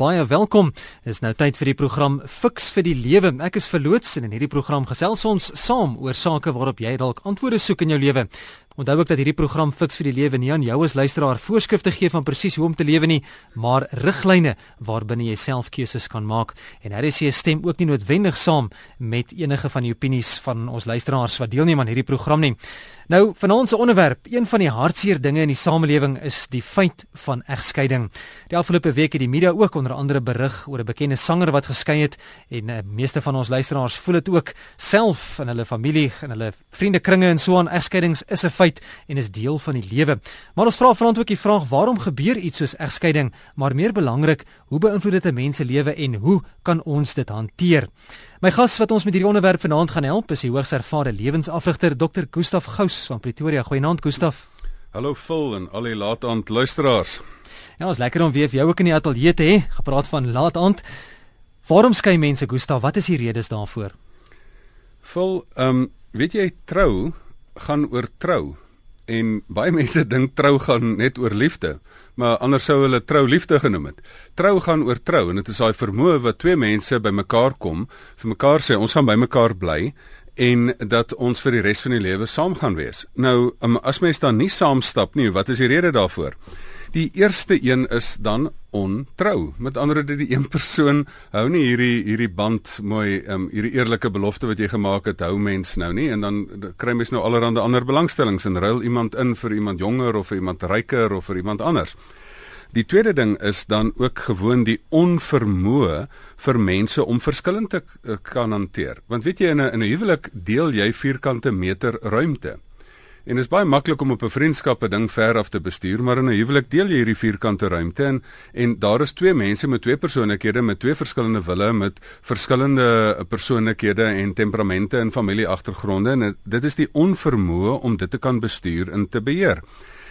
baie welkom. Dit is nou tyd vir die program Fix vir die Lewe. Ek is verloots en in hierdie program gesels ons saam oor sake waarop jy dalk antwoorde soek in jou lewe. Onthou ook dat hierdie program Fix vir die Lewe nie aan jou as luisteraar voorskrifte gee van presies hoe om te lewe nie, maar riglyne waarbinne jy self keuses kan maak. En hier is jy stem ook nie noodwendig saam met enige van die opinies van ons luisteraars wat deelneem aan hierdie program nie. Nou, vanaand se onderwerp, een van die hartseer dinge in die samelewing is die feit van egskeiding. Die afgelope week het die media ook onder andere berig oor 'n bekende sanger wat geskei het en uh, meeste van ons luisteraars voel dit ook self in hulle familie en hulle vriendekringe en so aan. Egskeidings is 'n feit en is deel van die lewe. Maar ons vra vanaand ook die vraag: waarom gebeur iets soos egskeiding? Maar meer belangrik, hoe beïnvloed dit 'n mens se lewe en hoe kan ons dit hanteer? My gas wat ons met hierdie onderwerp vanaand gaan help, is die hoogs ervare lewensafrigter Dr. Gustaf Gous van Pretoria. Goeienaand Gustaf. Hallo Phil en al die laataand luisteraars. Ja, ons lekker om weer vir jou ook in die ateljee te hê. Gepraat van laataand. Waarom skei mense Gustaf? Wat is die redes daarvoor? Phil, ehm um, weet jy trou gaan oor trou en baie mense dink trou gaan net oor liefde, maar anders sou hulle trou liefde genoem het. Trou gaan oor trou en dit is daai vermoë wat twee mense bymekaar kom, vir mekaar sê ons gaan bymekaar bly en dat ons vir die res van die lewe saam gaan wees. Nou, um, as mens dan nie saamstap nie, wat is die rede daarvoor? Die eerste een is dan ontrou. Met ander woorde die een persoon hou nie hierdie hierdie band mooi um, hierdie eerlike belofte wat jy gemaak het hou mens nou nie en dan kry mens nou allerlei ander belangstellings en ruil iemand in vir iemand jonger of vir iemand ryker of vir iemand anders. Die tweede ding is dan ook gewoon die onvermoë vir mense om verskillend te uh, kan hanteer. Want weet jy in 'n in 'n huwelik deel jy vierkante meter ruimte. En dit is baie maklik om op 'n vriendskap 'n ding ver af te bestuur, maar in 'n huwelik deel jy hierdie vierkante ruimte en en daar is twee mense met twee persoonlikhede met twee verskillende wille met verskillende persoonlikhede en temperamente en familieagtergronde en dit is die onvermoë om dit te kan bestuur en te beheer.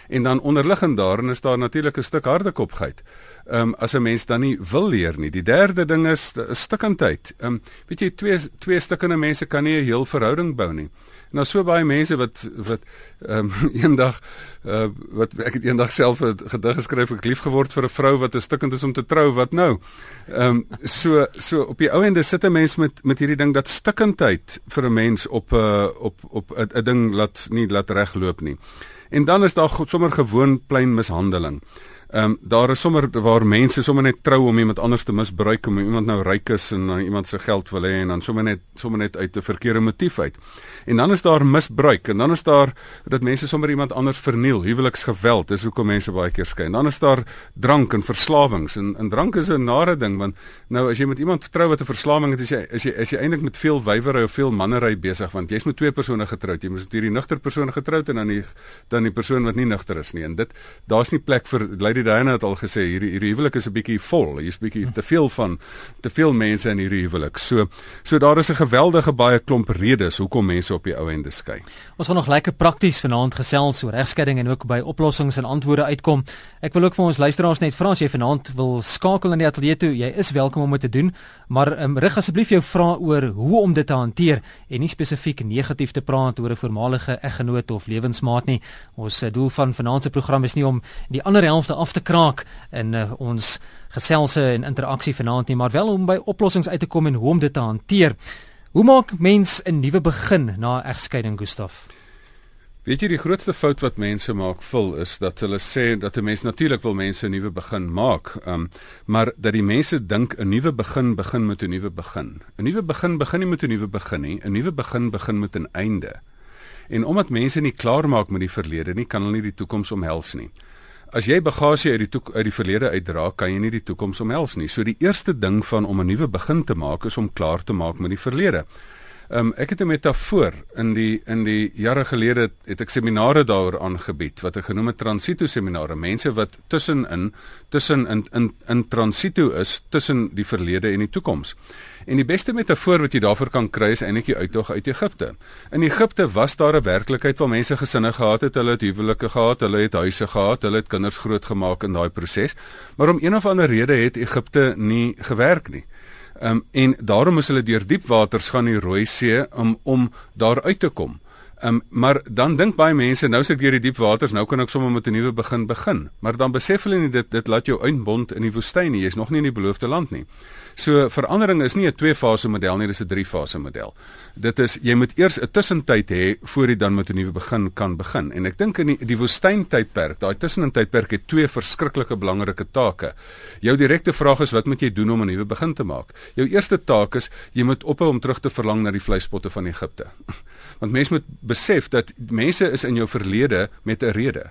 En dan onderliggend daarin is daar natuurlik 'n stuk hardekopheid. Ehm um, as 'n mens dan nie wil leer nie. Die derde ding is 'n stukkendheid. Ehm um, weet jy twee twee stukkende mense kan nie 'n heel verhouding bou nie. Nou so baie mense wat wat ehm um, eendag uh, wat ek het eendag self 'n gedig geskryf ek lief geword vir 'n vrou wat 'n stukkend is om te trou wat nou. Ehm um, so so op die ou ende sit 'n mens met met hierdie ding dat stukkendheid vir 'n mens op 'n uh, op op 'n ding laat nie laat regloop nie. En dan is daar sommer gewoon plain mishandeling. Ehm um, daar is sommer waar mense sommer net trou om iemand anders te misbruik om iemand nou ryk is en dan iemand se geld wil hê en dan sommer net sommer net uit 'n verkeerde motief uit. En dan is daar misbruik en dan is daar dat mense sommer iemand anders verniel, huweliksgeweld, dis hoekom mense baie keer skei. En dan is daar drank en verslawings en en drank is 'n nare ding want nou as jy met iemand trou wat 'n verslawing het, is jy is jy is jy eintlik met veel wywery of veel mannery besig want jy's met twee persone getroud. Jy moet met hierdie nugter persoon getroud en dan die dan die persoon wat nie nugter is nie. En dit daar's nie plek vir Lady Diana het al gesê hierdie hierdie huwelik is 'n bietjie vol. Hier's bietjie te veel van te veel mense in hierdie huwelik. So so daar is 'n geweldige baie klomp redes hoekom mense op die ou ende skei. Ons gaan nog lekker prakties vanaand gesels oor regskeiding en ook by oplossings en antwoorde uitkom. Ek wil ook vir ons luisteraars net vra as jy vanaand wil skakel in die ateljee toe, jy is welkom om dit te doen, maar um, rig asseblief jou vrae oor hoe om dit te hanteer en nie spesifiek negatief te praat oor 'n voormalige eggenoot of lewensmaat nie. Ons uh, doel van vanaand se program is nie om die ander helfte af te te kraak in uh, ons geselse en interaksie vanaand nie, maar wel om by oplossings uit te kom en hoe om dit te hanteer. Hoe maak mens 'n nuwe begin na egskeiding, Gustaf? Weet jy die grootste fout wat mense maak, vul is dat hulle sê dat 'n mens natuurlik wil mense 'n nuwe begin maak, um, maar dat die mense dink 'n nuwe begin begin met 'n nuwe begin. 'n Nuwe begin begin nie met 'n nuwe begin nie, 'n nuwe begin begin met 'n einde. En omdat mense nie klaar maak met die verlede nie, kan hulle nie die toekoms omhels nie. As jy bagasie uit die toek, uit die verlede uitdra, kan jy nie die toekoms omhels nie. So die eerste ding van om 'n nuwe begin te maak is om klaar te maak met die verlede. Um, ek het 'n metafoor in die in die jare gelede het ek seminare daaroor aangebied wat ek genoem het transito seminare mense wat tussenin tussen in in in transito is tussen die verlede en die toekoms. En die beste metafoor wat jy daarvoor kan kry is eintlik die uittog uit Egipte. In Egipte was daar 'n werklikheid waar mense gesinne gehad het, hulle het huwelike gehad, hulle het huise gehad, hulle het kinders grootgemaak in daai proses. Maar om een of ander rede het Egipte nie gewerk nie. Um, en daarom moes hulle deur diep waters gaan die Rooi See om om daar uit te kom. Ehm um, maar dan dink baie mense nou sit deur die diep waters, nou kan ek sommer met 'n nuwe begin begin. Maar dan besef hulle nie dit dit laat jou uitbond in die woestyn nie. Jy's nog nie in die beloofde land nie. So verandering is nie 'n twee-fase model nie, dis 'n drie-fase model. Dit is jy moet eers 'n tussentyd hê voor jy dan met 'n nuwe begin kan begin. En ek dink in die, die woestyntydperk, daai tussentydperk het twee verskriklike belangrike take. Jou direkte vraag is wat moet jy doen om 'n nuwe begin te maak? Jou eerste taak is jy moet ophou om terug te verlang na die vleispotte van Egipte. Want mense moet besef dat mense is in jou verlede met 'n rede.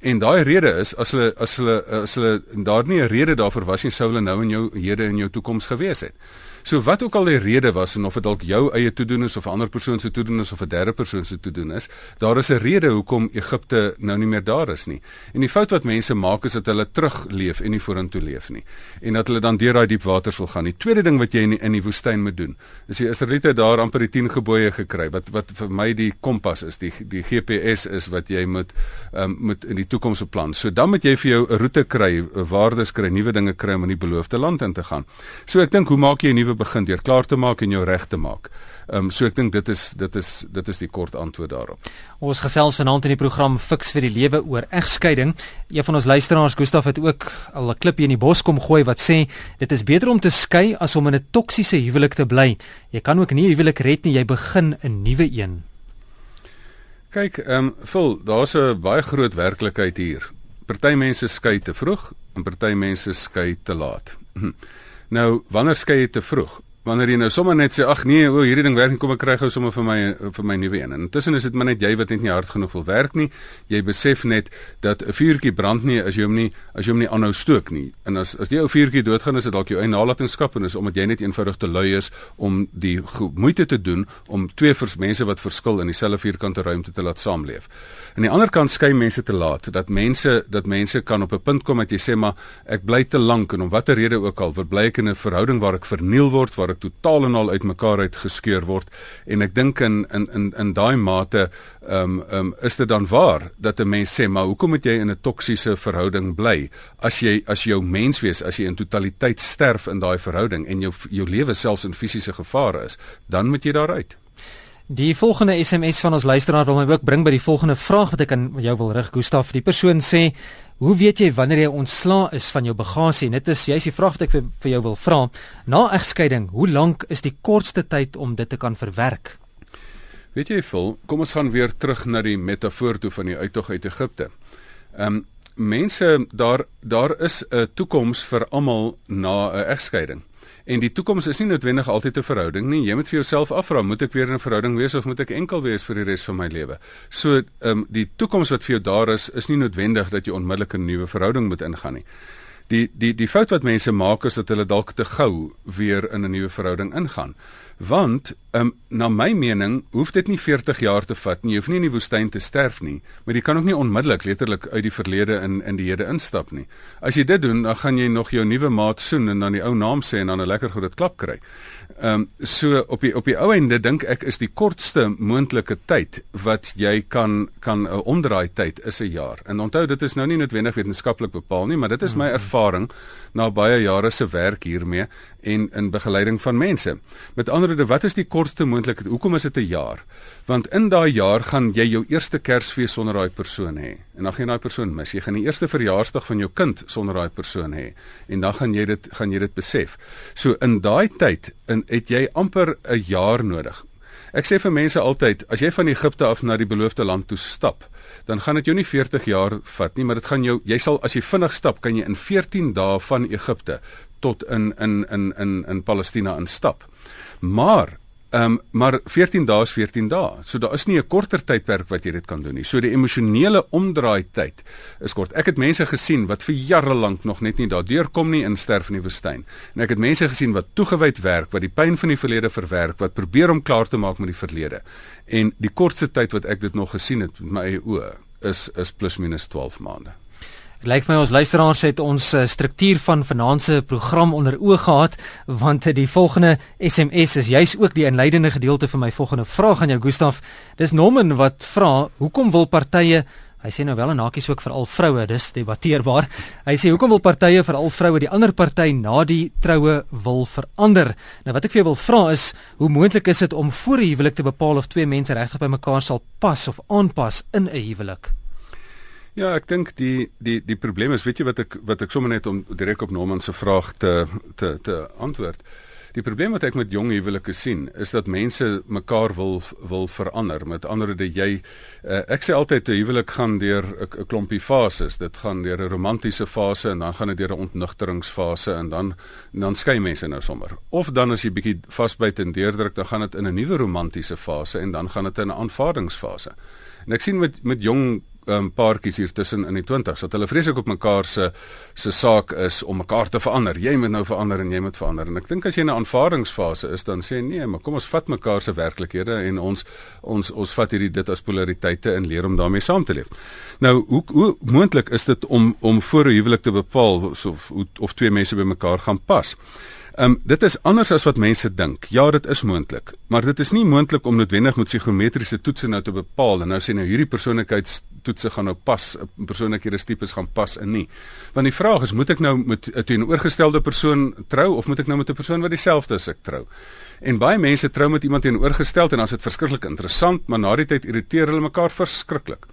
En daai rede is as hulle as hulle as hulle daar nie 'n rede daarvoor was nie sou hulle nou in jou hede en jou toekoms gewees het. So wat ook al die rede was en of dit dalk jou eie toedoen is of 'n ander persoon se toedoen is of 'n derde persoon se toedoen is, daar is 'n rede hoekom Egipte nou nie meer daar is nie. En die fout wat mense maak is dat hulle terugleef en nie vorentoe leef nie. En dat hulle dan deur daai diep waters wil gaan. Die tweede ding wat jy in die, in die woestyn moet doen, is die Israeliete daar amper die 10 gebooie gekry wat wat vir my die kompas is, die die GPS is wat jy moet um, moet in die toekoms beplan. So dan moet jy vir jou 'n roete kry, waardes kry, nuwe dinge kry om in die beloofde land in te gaan. So ek dink hoe maak jy 'n nuwe begin deur klaar te maak en jou reg te maak. Ehm um, so ek dink dit is dit is dit is die kort antwoord daarop. Ons gesels vanaand in die program Fix vir die lewe oor egskeiding. Een van ons luisteraars, Gustaf het ook al 'n klip hier in die bos kom gooi wat sê dit is beter om te skei as om in 'n toksiese huwelik te bly. Jy kan ook nie 'n huwelik red nie, jy begin 'n nuwe een. Kyk, ehm um, vol, daar's 'n baie groot werklikheid hier. Party mense skei te vroeg en party mense skei te laat. Nou, wanneer skei jy te vroeg? Wanneer jy nou sommer net sê ag nee, o, hierdie ding werk nie, kom ek kry gou sommer vir my vir my nuwe een. En intussen is dit maar net jy wat net nie hard genoeg wil werk nie. Jy besef net dat 'n vuurtjie brand nie as jy hom nie as jy hom nie aanhou stook nie. En as as die ou vuurtjie doodgaan, is dit dalk jou eie nalatenskap en is omdat jy net eenvoudig te lui is om die moeite te doen om twee vers mense wat verskil in dieselfde vierkante ruimte te laat saamleef. Aan die ander kant skei mense te laat dat mense dat mense kan op 'n punt kom dat jy sê maar ek bly te lank en om watter rede ook al, bly ek in 'n verhouding waar ek verniel word, waar ek totaal en al uitmekaar uitgeskeur word. En ek dink in in in in daai mate ehm um, ehm um, is dit dan waar dat 'n mens sê maar hoekom moet jy in 'n toksiese verhouding bly? As jy as jou mens wees as jy in totaliteit sterf in daai verhouding en jou jou lewe selfs in fisiese gevaar is dan moet jy daaruit Die volgende SMS van ons luisteraar wil my ook bring by die volgende vraag wat ek aan jou wil rig Gustaf. Die persoon sê Hoe weet jy wanneer jy ontslaa is van jou bagasie? Dit is jy's die vraag wat ek vir, vir jou wil vra. Na egskeiding, hoe lank is die kortste tyd om dit te kan verwerk? Weet jy, Phil, kom ons gaan weer terug na die metafoor toe van die uittog uit Egipte. Ehm um, mense daar daar is 'n toekoms vir almal na 'n egskeiding. En die toekoms is nie noodwendig altyd 'n verhouding nie. Jy moet vir jouself afvra, moet ek weer in 'n verhouding wees of moet ek enkel wees vir die res van my lewe? So, ehm um, die toekoms wat vir jou daar is, is nie noodwendig dat jy onmiddellik 'n nuwe verhouding moet ingaan nie. Die die die fout wat mense maak is dat hulle dalk te gou weer in 'n nuwe verhouding ingaan. Want um, na my mening hoef dit nie 40 jaar te vat nie. Jy hoef nie in die woestyn te sterf nie, maar jy kan ook nie onmiddellik letterlik uit die verlede in in die hede instap nie. As jy dit doen, dan gaan jy nog jou nuwe maat soen en dan die ou naam sê en dan 'n lekker groot klap kry. Ehm um, so op die op die ou ende dink ek is die kortste moontlike tyd wat jy kan kan 'n uh, omdraai tyd is 'n jaar. En onthou dit is nou nie noodwendig wetenskaplik bepaal nie, maar dit is my mhm. ervaring na baie jare se werk hiermee en in begeleiding van mense. Met ander woorde, wat is die kortste moontlike hoekom is dit 'n jaar? Want in daai jaar gaan jy jou eerste Kersfees sonder daai persoon hê en dan gaan jy daai persoon mis. Jy gaan die eerste verjaarsdag van jou kind sonder daai persoon hê en dan gaan jy dit gaan jy dit besef. So in daai tyd in het jy amper 'n jaar nodig. Ek sê vir mense altyd, as jy van Egipte af na die beloofde land toe stap, dan gaan dit jou nie 40 jaar vat nie, maar dit gaan jou jy sal as jy vinnig stap, kan jy in 14 dae van Egipte tot in in in in in Palestina instap. Maar Ehm um, maar 14 dae is 14 dae. So daar is nie 'n korter tydperk wat jy dit kan doen nie. So die emosionele omdraai tyd is kort. Ek het mense gesien wat vir jare lank nog net nie daardeur kom nie in sterf in die woestyn. En ek het mense gesien wat toegewyd werk, wat die pyn van die verlede verwerk, wat probeer om klaar te maak met die verlede. En die kortste tyd wat ek dit nog gesien het met my eie oë is is plus minus 12 maande. Dit lyk vir my ons luisteraars het ons uh, struktuur van vanaand se program onder oog gehad want uh, die volgende SMS is juis ook die inleidende gedeelte vir my volgende vraag aan jou Gustaf. Dis Norman wat vra, hoekom wil partye Hy sê nou wel en hakies ook vir al vroue, dis debatteerbaar. Hy sê hoekom wil partye vir al vroue die ander party na die troue wil verander? Nou wat ek vir jou wil vra is, hoe moontlik is dit om voor 'n huwelik te bepaal of twee mense regtig by mekaar sal pas of aanpas in 'n huwelik? Ja, ek dink die die die probleem is, weet jy wat ek wat ek sommer net om direk op Norman se vraag te te te antwoord. Die probleem wat ek met jong huwelike sien, is dat mense mekaar wil wil verander. Met ander woorde, jy uh, ek sê altyd 'n huwelik gaan deur 'n klompie fases. Dit gaan deur 'n romantiese fase en dan gaan dit deur 'n ontnugteringsfase en dan dan skei mense nou sommer. Of dan as jy bietjie vasbyt en deurdruk, dan gaan dit in 'n nuwe romantiese fase en dan gaan dit in 'n aanvaardingsfase. En ek sien met met jong um, paartjies hier tussen in die 20s dat hulle vreeslik op mekaar se se saak is om mekaar te verander. Jy moet nou verander en jy moet verander. En ek dink as jy in 'n aanvaardingsfase is dan sê nee, maar kom ons vat mekaar se werklikhede en ons ons ons vat hierdie dit as polariteite en leer om daarmee saam te leef. Nou, hoe hoe moontlik is dit om om voor 'n huwelik te bepaal of of twee mense by mekaar gaan pas? Ehm um, dit is anders as wat mense dink. Ja, dit is moontlik, maar dit is nie moontlik om noodwendig met psigometriese toetse nou te bepaal en nou sê nou hierdie persoonlikheids toetse gaan nou pas 'n persoonlikheidstipes gaan pas in nie. Want die vraag is, moet ek nou met 'n teenoorgestelde persoon trou of moet ek nou met 'n persoon wat dieselfde is ek trou? En baie mense trou met iemand teenoorgesteld en dan is dit verskriklik interessant, maar na die tyd irriteer hulle mekaar verskriklik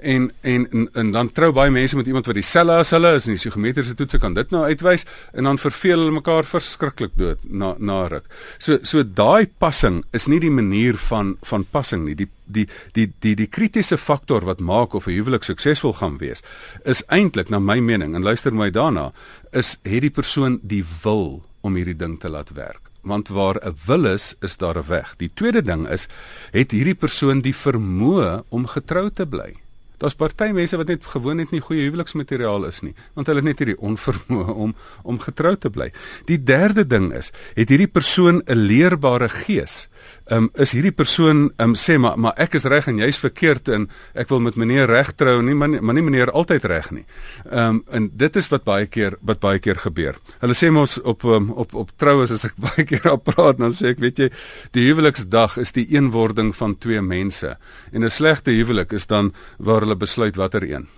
en en en, en dan trou baie mense met iemand wat dieselfde as hulle is en die psigometriese toetse kan dit nou uitwys en dan verveel hulle mekaar verskriklik dood na na ruk. So so daai passing is nie die manier van van passing nie. Die die die die die kritiese faktor wat maak of 'n huwelik suksesvol gaan wees is eintlik na my mening en luister my daarna is het die persoon die wil om hierdie ding te laat werk want waar 'n wil is, is daar 'n weg. Die tweede ding is het hierdie persoon die vermoë om getrou te bly. Daar's party mense wat net gewoon net nie goeie huweliksmateriaal is nie, want hulle het net hierdie onvermoë om om getrou te bly. Die derde ding is, het hierdie persoon 'n leerbare gees um, is hierdie persoon um, sê maar maar ek is reg en jy's verkeerd en ek wil met meneer reg trou nie maar, maar nie meneer altyd reg nie. Ehm um, en dit is wat baie keer wat baie keer gebeur. Hulle sê mos op um, op op troues as ek baie keer op praat dan sê ek weet jy die huweliksdag is die eenwording van twee mense en 'n slegte huwelik is dan waar hulle besluit watter een.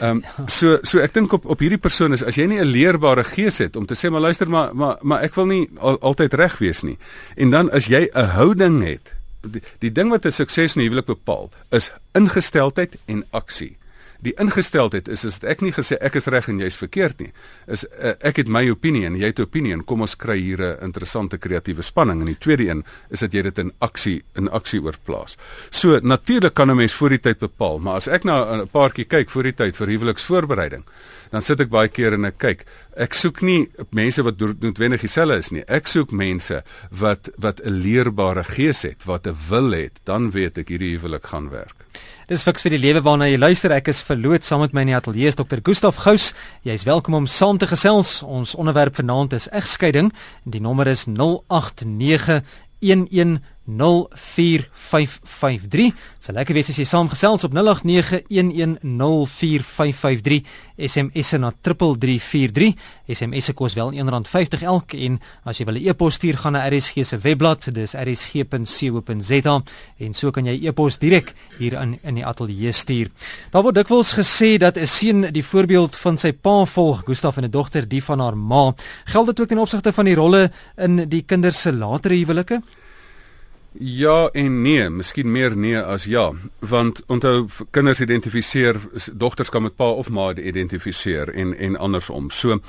Ehm um, so so ek dink op op hierdie persoon is as jy nie 'n leerbare gees het om te sê maar luister maar maar maar ek wil nie al, altyd reg wees nie. En dan as jy 'n houding het, die, die ding wat 'n sukses in huwelik bepaal, is ingesteldheid en aksie die ingesteldheid is is ek nie gesê ek is reg en jy's verkeerd nie. Is uh, ek het my opinie en jy het 'n opinie kom ons kry hier 'n interessante kreatiewe spanning en die tweede een is dat jy dit in aksie in aksie oorplaas. So natuurlik kan 'n mens voor die tyd bepaal, maar as ek na 'n paartjie kyk voor die tyd vir huweliksvoorbereiding, dan sit ek baie keer en ek kyk. Ek soek nie mense wat noodwendig dieselfde is nie. Ek soek mense wat wat 'n leerbare gees het, wat 'n wil het, dan weet ek hierdie huwelik gaan werk. Dis fiks vir die lewe waarna jy luister. Ek is verloot saam met my in die ateljee is Dr. Gustaf Gous. Jy's welkom om saam te gesels. Ons onderwerp vanaand is egskeiding die nommer is 089 11 04553. Dis lekker wees as jy saamgesels op 0891104553. SMS na 3343. SMS se kos wel R1.50 elk en as jy wil 'n e-pos stuur gaan na RSG se webblad, dis rsg.co.za en so kan jy e-pos direk hier in in die ateljee stuur. Daar word dikwels gesê dat 'n seun die voorbeeld van sy pa volg, Gustaf en 'n dogter die van haar ma. Geld dit ook ten opsigte van die rolle in die kinders se latere huwelike? Ja en nee, miskien meer nee as ja, want onthou kinders identifiseer dogters kan met pa of ma identifiseer en en andersom. So,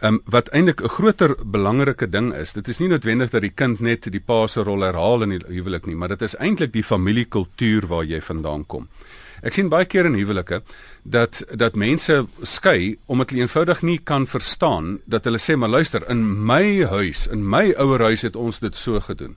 ehm um, wat eintlik 'n groter belangrike ding is, dit is nie noodwendig dat die kind net die pa se rol herhaal in die huwelik nie, maar dit is eintlik die familiekultuur waar jy vandaan kom. Ek sien baie keer in huwelike dat dat mense skei omdat hulle eenvoudig nie kan verstaan dat hulle sê maar luister, in my huis, in my ouer huis het ons dit so gedoen.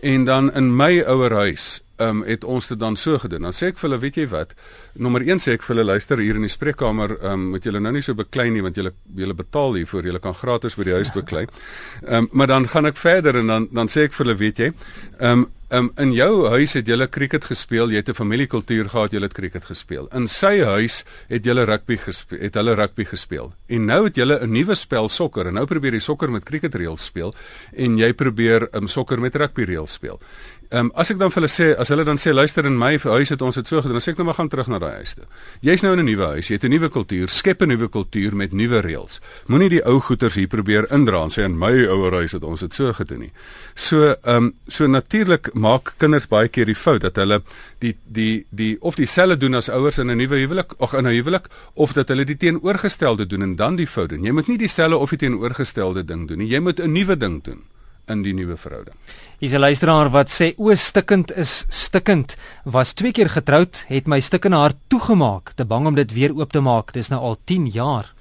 En dan in my ouer huis, ehm um, het ons dit dan so gedoen. Dan sê ek vir hulle, weet jy wat? Nommer 1 sê ek vir hulle, luister hier in die spreekkamer, ehm um, moet julle nou nie so beklei nie want julle julle betaal hiervoor. Julle kan gratis by die huis beklei. Ehm um, maar dan gaan ek verder en dan dan sê ek vir hulle, weet jy, ehm um, Um, in jou huis het julle cricket gespeel, jy het 'n familiekultuur gehad, julle het cricket gespeel. In sy huis het julle rugby gespeel, het hulle rugby gespeel. En nou het julle 'n nuwe spel sokker en nou probeer jy sokker met cricket reëls speel en jy probeer um, sokker met rugby reëls speel. Ehm um, as ek dan vir hulle sê, as hulle dan sê luister in my huis het ons dit so gedoen, dan sê ek nou maar gaan terug na daai huis toe. Jy's nou in 'n nuwe huis, jy het 'n nuwe kultuur, skep 'n nuwe kultuur met nuwe reëls. Moenie die ou goeters hier probeer indra en sê in my ouer huis het ons dit so gedoen nie. So ehm um, so natuurlik maak kinders baie keer die fout dat hulle die die die of dieselfde doen as ouers in 'n nuwe huwelik, of in 'n huwelik of dat hulle die teenoorgestelde doen en dan die fout doen. Jy moet nie dieselfde of die teenoorgestelde ding doen nie. Jy moet 'n nuwe ding doen in die nuwe verhouding. Hier's 'n luisteraar wat sê o stikkend is stikkend. Was twee keer getroud, het my stikkende hart toegemaak, te bang om dit weer oop te maak. Dis nou al 10 jaar.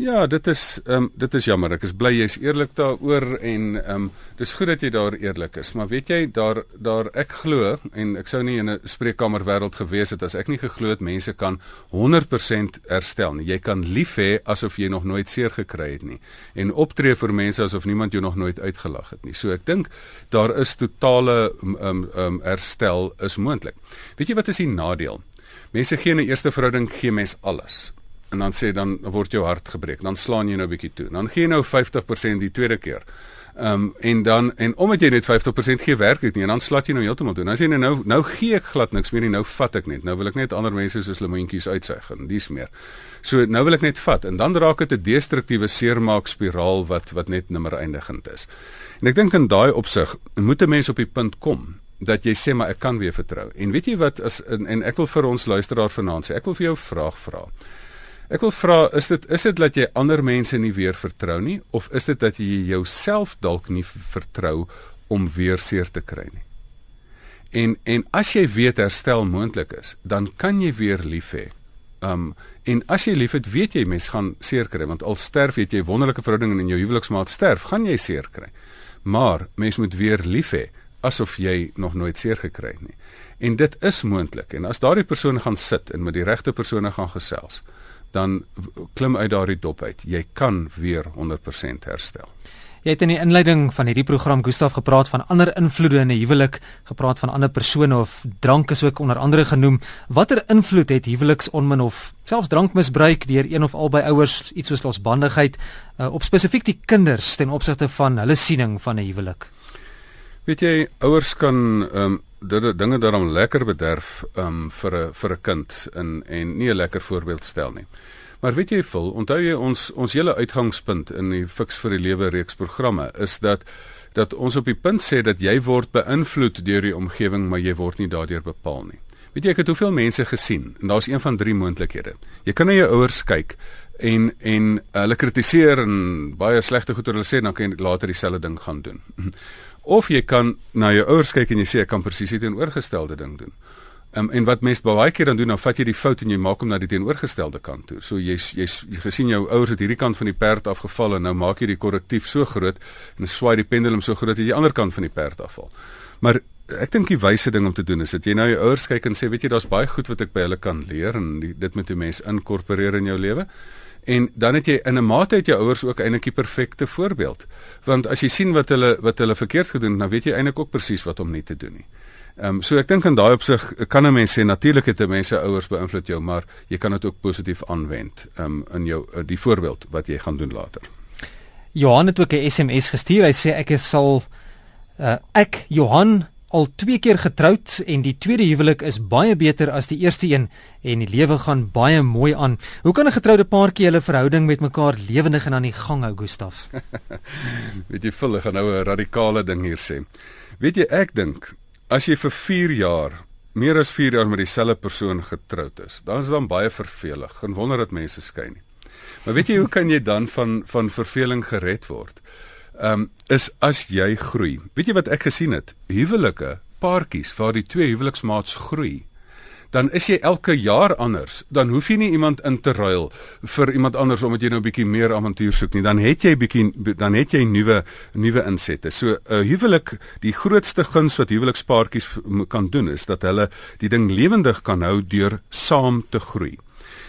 Ja, dit is ehm um, dit is jammer. Ek is bly jy's eerlik daaroor en ehm um, dis goed dat jy daar eerlik is. Maar weet jy daar daar ek glo en ek sou nie in 'n spreekkamer wêreld gewees het as ek nie geglo het mense kan 100% herstel nie. Jy kan lief hê asof jy nog nooit seer gekry het nie en optree vir mense asof niemand jou nog nooit uitgelag het nie. So ek dink daar is totale ehm um, ehm um, herstel is moontlik. Weet jy wat is die nadeel? Mense gee in 'n eerste verhouding gee mens alles en dan sê dan word jou hart gebreek. Dan slaan jy nou 'n bietjie toe. Dan gee jy nou 50% die tweede keer. Ehm um, en dan en omdat jy net 50% gee werk dit nie en dan slat jy nou heeltemal toe. Nou sê jy nou nou gee ek glad niks meer nie. Nou vat ek net. Nou wil ek net ander mense soos lemoentjies uitsuig en dis meer. So nou wil ek net vat en dan raak dit 'n destruktiewe seermaak spiraal wat wat net nimmer eindigend is. En ek dink in daai opsig moet 'n mens op die punt kom dat jy sê maar ek kan weer vertrou. En weet jy wat as en, en ek wil vir ons luisteraar vanaand sê, ek wil vir jou 'n vraag vra. Ek wil vra, is dit is dit dat jy ander mense nie weer vertrou nie of is dit dat jy jouself dalk nie vertrou om weer seer te kry nie? En en as jy weet herstel moontlik is, dan kan jy weer lief hê. Um en as jy liefhet, weet jy mens gaan seer kry want al sterf het jy wonderlike verhouding en in jou huweliksmaat sterf, gaan jy seer kry. Maar mens moet weer lief hê asof jy nog nooit seer gekry het nie. En dit is moontlik. En as daardie persoon gaan sit en met die regte persone gaan gesels, dan klim uit daardie dop uit. Jy kan weer 100% herstel. Jy het in die inleiding van hierdie program Gustaf gepraat van ander invloede in 'n huwelik, gepraat van ander persone of drank is ook onder andere genoem. Watter invloed het huweliksonmin of selfs drankmisbruik deur een of albei ouers, iets soos losbandigheid, uh, op spesifiek die kinders ten opsigte van hulle siening van 'n huwelik? Weet jy, ouers kan um, dit dinge daarom lekker bederf um, vir 'n vir 'n kind en en nie 'n lekker voorbeeld stel nie. Maar weet jy vol, onthou jy ons ons hele uitgangspunt in die Fix vir die Lewe reeks programme is dat dat ons op die punt sê dat jy word beïnvloed deur die omgewing, maar jy word nie daardeur bepaal nie. Weet jy ek het hoeveel mense gesien en daar's een van drie moontlikhede. Jy kan na jou ouers kyk en en hulle kritiseer en baie slegte goed oor hulle sê dan kan jy later dieselfde ding gaan doen. Of jy kan na jou ouers kyk en jy sê ek kan presies die teenoorgestelde ding doen. Um, en wat mense baie keer dan doen, dan vat jy die fout en jy maak hom na die teenoorgestelde kant toe. So jy's jy's jy gesien jou ouers het hierdie kant van die perd afgeval en nou maak jy die korrektief so groot en swaai die pendulum so groot dat jy die ander kant van die perd afval. Maar ek dink die wyse ding om te doen is dat jy nou jou ouers kyk en sê weet jy daar's baie goed wat ek by hulle kan leer en die, dit moet 'n mens inkorporeer in jou lewe. En dan het jy in 'n mate het jou ouers ook eintlik die perfekte voorbeeld. Want as jy sien wat hulle wat hulle verkeerd gedoen het, dan weet jy eintlik ook presies wat om nie te doen nie. Ehm um, so ek dink in daai opsig kan 'n mens sê natuurlik het mense ouers beïnvloed jou, maar jy kan dit ook positief aanwend ehm um, in jou uh, die voorbeeld wat jy gaan doen later. Johan het ook 'n SMS gestuur. Hy sê ek is sal uh, ek Johan al twee keer getroud en die tweede huwelik is baie beter as die eerste een en die lewe gaan baie mooi aan. Hoe kan 'n getroude paartjie hulle verhouding met mekaar lewendig en aan die gang hou, Gustaf? Weet jy, vullig gaan nou 'n radikale ding hier sê. Weet jy, ek dink as jy vir 4 jaar, meer as 4 jaar met dieselfde persoon getroud is, dan is dit dan baie vervelig. Geen wonder dat mense skei nie. Maar weet jy hoe kan jy dan van van verveling gered word? Um, is as jy groei. Weet jy wat ek gesien het? Huwelike, paartjies waar die twee huweliksmaats groei. Dan is jy elke jaar anders. Dan hoef jy nie iemand in te ruil vir iemand anders omdat jy nou 'n bietjie meer avontuur soek nie. Dan het jy bietjie dan het jy nuwe nuwe insette. So 'n huwelik, die grootste guns wat huwelikspaartjies kan doen is dat hulle die ding lewendig kan hou deur saam te groei.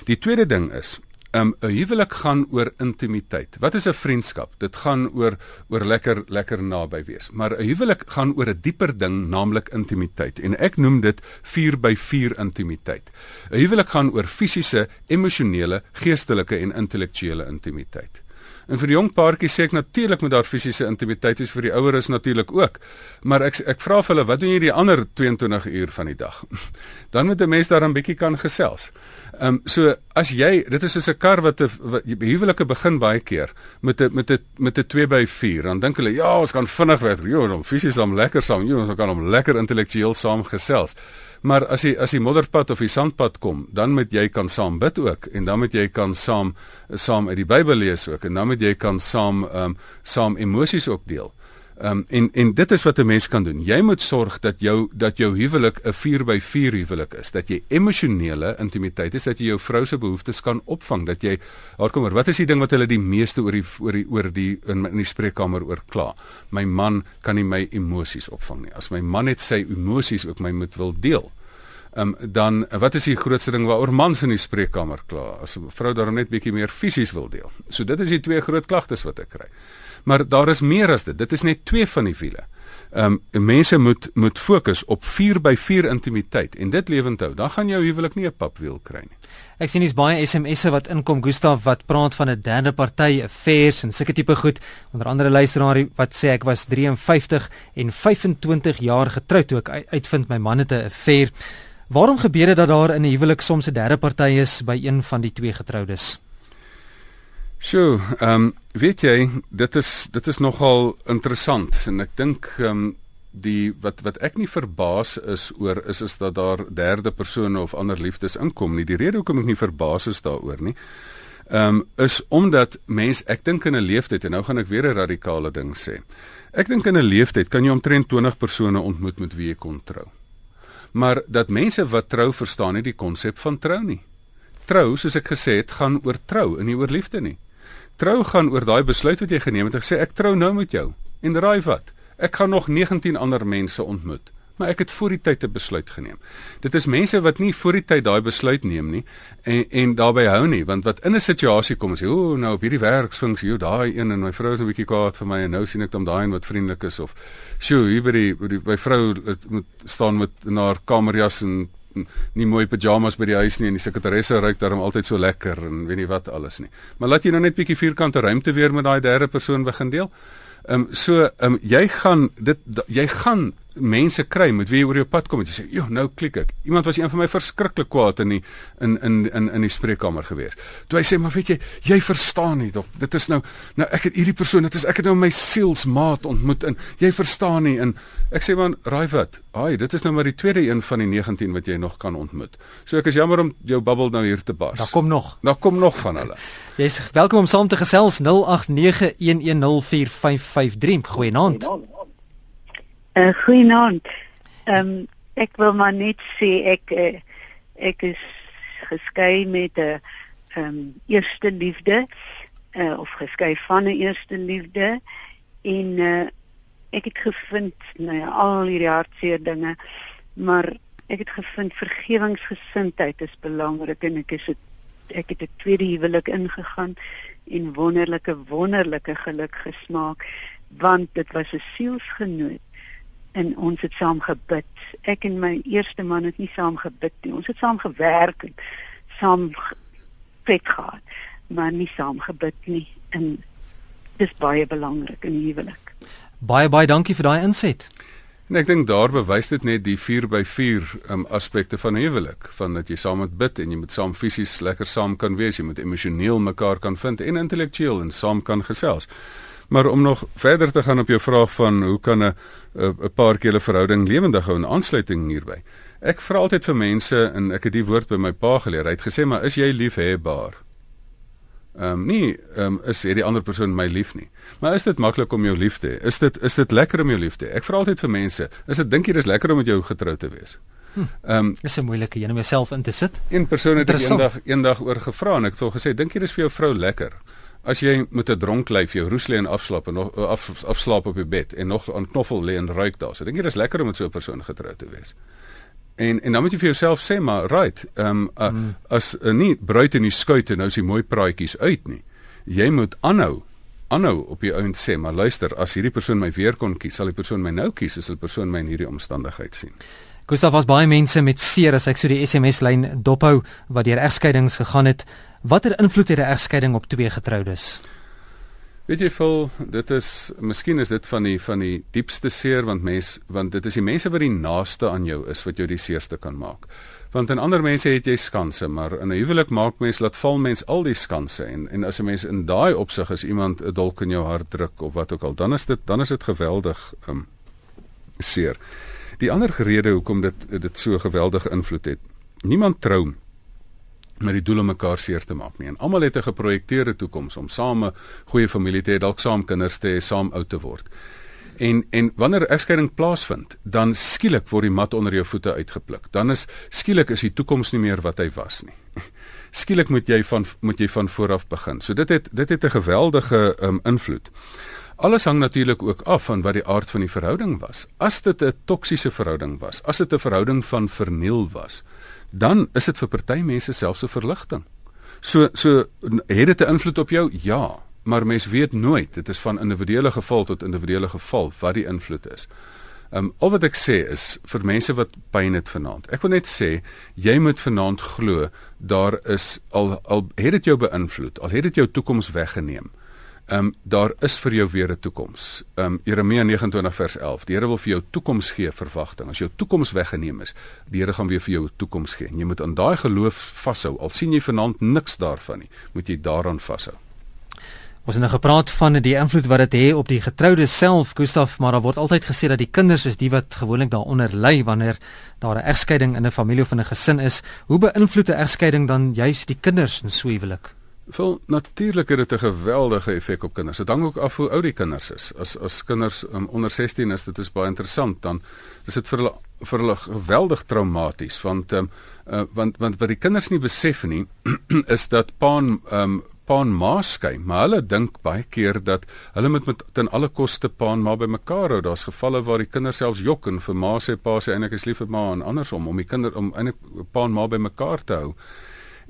Die tweede ding is Um 'n huwelik gaan oor intimiteit. Wat is 'n vriendskap? Dit gaan oor oor lekker lekker naby wees. Maar 'n huwelik gaan oor 'n dieper ding, naamlik intimiteit. En ek noem dit 4 by 4 intimiteit. 'n Huwelik gaan oor fisiese, emosionele, geestelike en intellektuele intimiteit. En vir die jong paartjies sê ek natuurlik moet daar fisiese intimiteit wees vir die oueres natuurlik ook. Maar ek ek vra vir hulle, wat doen jy die ander 22 uur van die dag? Dan moet 'n mens daar 'n bietjie kan gesels. Ehm um, so as jy dit is soos 'n kar wat 'n huwelike begin baie keer met 'n met 'n met 'n 2 by 4 dan dink hulle ja ons kan vinnig weg ja ons fisies om lekker saam ja ons kan om lekker intellektueel saam gesels maar as jy as die modderpad of die sandpad kom dan moet jy kan saam bid ook en dan moet jy kan saam saam uit die Bybel lees ook en dan moet jy kan saam ehm um, saam emosies ook deel Ehm um, en en dit is wat 'n mens kan doen. Jy moet sorg dat jou dat jou huwelik 'n 4x4 huwelik is, dat jy emosionele intimiteit is, dat jy jou vrou se behoeftes kan opvang, dat jy haar kom oor. Wat is die ding wat hulle die meeste oor die oor die oor die in, in die spreekkamer oor kla? My man kan nie my emosies opvang nie. As my man net sy emosies ook my moet wil deel. Ehm um, dan wat is die grootste ding waaroor mans in die spreekkamer kla? As 'n vrou daarom net bietjie meer fisies wil deel. So dit is die twee groot klagtes wat ek kry. Maar daar is meer as dit. Dit is net twee van die wiele. Ehm um, mense moet moet fokus op 4 by 4 intimiteit en dit lewend hou. Dan gaan jou huwelik nie 'n papwiel kry nie. Ek sien dis baie SMS'e wat inkom Gustaf wat praat van 'n derde party, affairs en sulke tipe goed. Onder andere luisteraar wat sê ek was 53 en 25 jaar getroud toe ek uitvind my man het 'n affair. Waarom gebeur dit dat daar in 'n huwelik soms 'n derde party is by een van die twee getroudes? Sjoe, ehm um, weet jy, dit is dit is nogal interessant en ek dink ehm um, die wat wat ek nie verbaas is oor is is dat daar derde persone of ander liefdes inkom nie. Die rede hoekom ek nie verbaas is daaroor nie, ehm um, is omdat mens ek dink in 'n leeftyd en nou gaan ek weer 'n radikale ding sê. Ek dink in 'n leeftyd kan jy omtrent 20 persone ontmoet met wie jy kon trou. Maar dat mense wat trou verstaan nie die konsep van trou nie. Trou, soos ek gesê het, gaan oor trou en nie oor liefde nie trou gaan oor daai besluit wat jy geneem het. Ek sê ek trou nou met jou. En raai wat? Ek gaan nog 19 ander mense ontmoet, maar ek het voor die tyd 'n besluit geneem. Dit is mense wat nie voor die tyd daai besluit neem nie en en daarbey hou nie, want wat in 'n situasie kom is, o, nou op hierdie werksfunksie, o, daai een en my vrou is 'n bietjie kwaad vir my en nou sien ek dan daai een wat vriendelik is of sjoe, hier by die, die my vrou moet staan met na haar kamerjas en nie mooi pyjamas by die huis nie en die sekretaresse ry daarom altyd so lekker en weet nie wat alles nie. Maar laat jy nou net bietjie vierkante ruimte weer met daai derde persoon begin deel. Ehm um, so ehm um, jy gaan dit jy gaan mense kry met wie jy oor jou pad kom en jy sê, "Jo, nou klik ek." Iemand was een van my verskriklik kwaad in die in in in in die spreekkamer gewees. Toe hy sê, "Maar weet jy, jy verstaan nie tog. Dit is nou nou ek het hierdie persoon, dit is ek het nou my sielsmaat ontmoet en jy verstaan nie." En ek sê, "Man, raai wat? Ai, dit is nou maar die tweede een van die 19 wat jy nog kan ontmoet." So ek is jammer om jou bubbel nou hier te bars. Daar kom nog. Daar kom nog van hulle. Jy's welkom om saam te gesels 0891104553. Goeienaand. Goeienaand. Uh, Goeienaand. Ehm um, ek wil maar net sê ek uh, ek is geskei met 'n ehm um, eerste liefde uh, of geskei van 'n eerste liefde en uh, ek het gevind nou ja al hierdie hartseer dinge maar ek het gevind vergewingsgesindheid is belangrik en ek is het, ek het 'n tweede huwelik ingegaan en wonderlike wonderlike geluk gesmaak want dit was 'n sielsgenoot en ons het saam gebid. Ek en my eerste man het nie saam gebid nie. Ons het saam gewerk en saam vet gehad, maar nie saam gebid nie. En dis baie belangrik in huwelik. Baie baie dankie vir daai inset. En ek dink daar bewys dit net die 4 by 4 um, aspekte van huwelik, van dat jy saam moet bid en jy moet saam fisies lekker saam kan wees, jy moet emosioneel mekaar kan vind en intellektueel en saam kan gesels. Maar om nog verder te gaan op jou vraag van hoe kan 'n 'n paar keer 'n verhouding lewendig hou en aansluiting hierby. Ek vra altyd vir mense en ek het die woord by my pa geleer. Hy het gesê maar is jy liefhebbaar? Ehm um, nee, ehm um, is hierdie ander persoon my lief nie. Maar is dit maklik om jou lief te hê? Is dit is dit lekker om jou lief te hê? Ek vra altyd vir mense, is dit dink jy dis lekker om met jou getrou te wees? Hm. Ehm um, dis 'n moeilike een om jouself in te sit. Een persoon het eendag eendag oor gevra en ek het gesê, dink jy dis vir jou vrou lekker? As jy met 'n dronk lyf jou roes lê en afslaap en nog af afslaap op die bed en nog aan knoffel lê en ruik daar. So dink jy dis lekker om met so 'n persoon getroud te wees. En en dan moet jy vir jouself sê maar right, ehm um, uh, mm. as uh, nie bruid in die skuit en nou is die mooi praatjies uit nie. Jy moet aanhou aanhou op die ount sê maar luister as hierdie persoon my weer kon kies sal die persoon my nou kies as die persoon my in hierdie omstandigheid sien. Gustav was baie mense met seer as ek so die SMS lyn dophou wat deur egskeidings gegaan het. Watter invloed het 'n egskeiding op twee getroudes? Weet jy vol, dit is miskien is dit van die van die diepste seer want mens want dit is die mense wat die naaste aan jou is wat jou die seerste kan maak. Want in ander mense het jy skanse, maar in 'n huwelik maak mens laat val mens al die skanse en en as 'n mens in daai opsig is iemand 'n dolk in jou hart druk of wat ook al, dan is dit dan is dit geweldig um, seer. Die ander rede hoekom dit dit so geweldige invloed het. Niemand trou met die doel om mekaar seer te maak nie. En almal het 'n geprojekteerde toekoms om same goeie familie te hê, dalk saam kinders te hê, saam oud te word. En en wanneer egskeiding plaasvind, dan skielik word die mat onder jou voete uitgepluk. Dan is skielik is die toekoms nie meer wat hy was nie. Skielik moet jy van moet jy van voor af begin. So dit het dit het 'n geweldige um, invloed. Alles hang natuurlik ook af van wat die aard van die verhouding was. As dit 'n toksiese verhouding was, as dit 'n verhouding van verniel was, dan is dit vir party mense selfs 'n verligting. So so het dit 'n invloed op jou? Ja, maar mens weet nooit. Dit is van individuele geval tot individuele geval wat die invloed is. Ehm um, al wat ek sê is vir mense wat pyn het vanaand. Ek wil net sê jy moet vanaand glo daar is al al het dit jou beïnvloed, al het dit jou toekoms weggeneem. Ehm um, daar is vir jou weer 'n toekoms. Ehm um, Jeremia 29 vers 11. Die Here wil vir jou toekoms gee, verwagting. As jou toekoms weggeneem is, die Here gaan weer vir jou 'n toekoms gee. En jy moet aan daai geloof vashou. Al sien jy vanaand niks daarvan nie, moet jy daaraan vashou. Ons het nou gepraat van die invloed wat dit het op die getroude self, Gustaf, maar daar word altyd gesê dat die kinders is die wat gewoonlik daaronder ly wanneer daar 'n egskeiding in 'n familie of in 'n gesin is. Hoe beïnvloed 'n egskeiding dan juist die kinders in so 'n huwelik? Wel natuurlik het dit 'n geweldige effek op kinders. Dit hang ook af hoe oud die kinders is. As as kinders um, onder 16 is, dit is baie interessant dan is dit vir hulle vir hulle geweldig traumaties want um, uh, want want wat die kinders nie besef nie is dat pa en um, pa en ma skei, maar hulle dink baie keer dat hulle moet met ten alle koste pa en ma bymekaar hou. Daar's gevalle waar die kinders selfs jok en vir ma sê pa sê eintlik is lief vir ma en andersom om die kinder om eintlik pa en ma bymekaar te hou.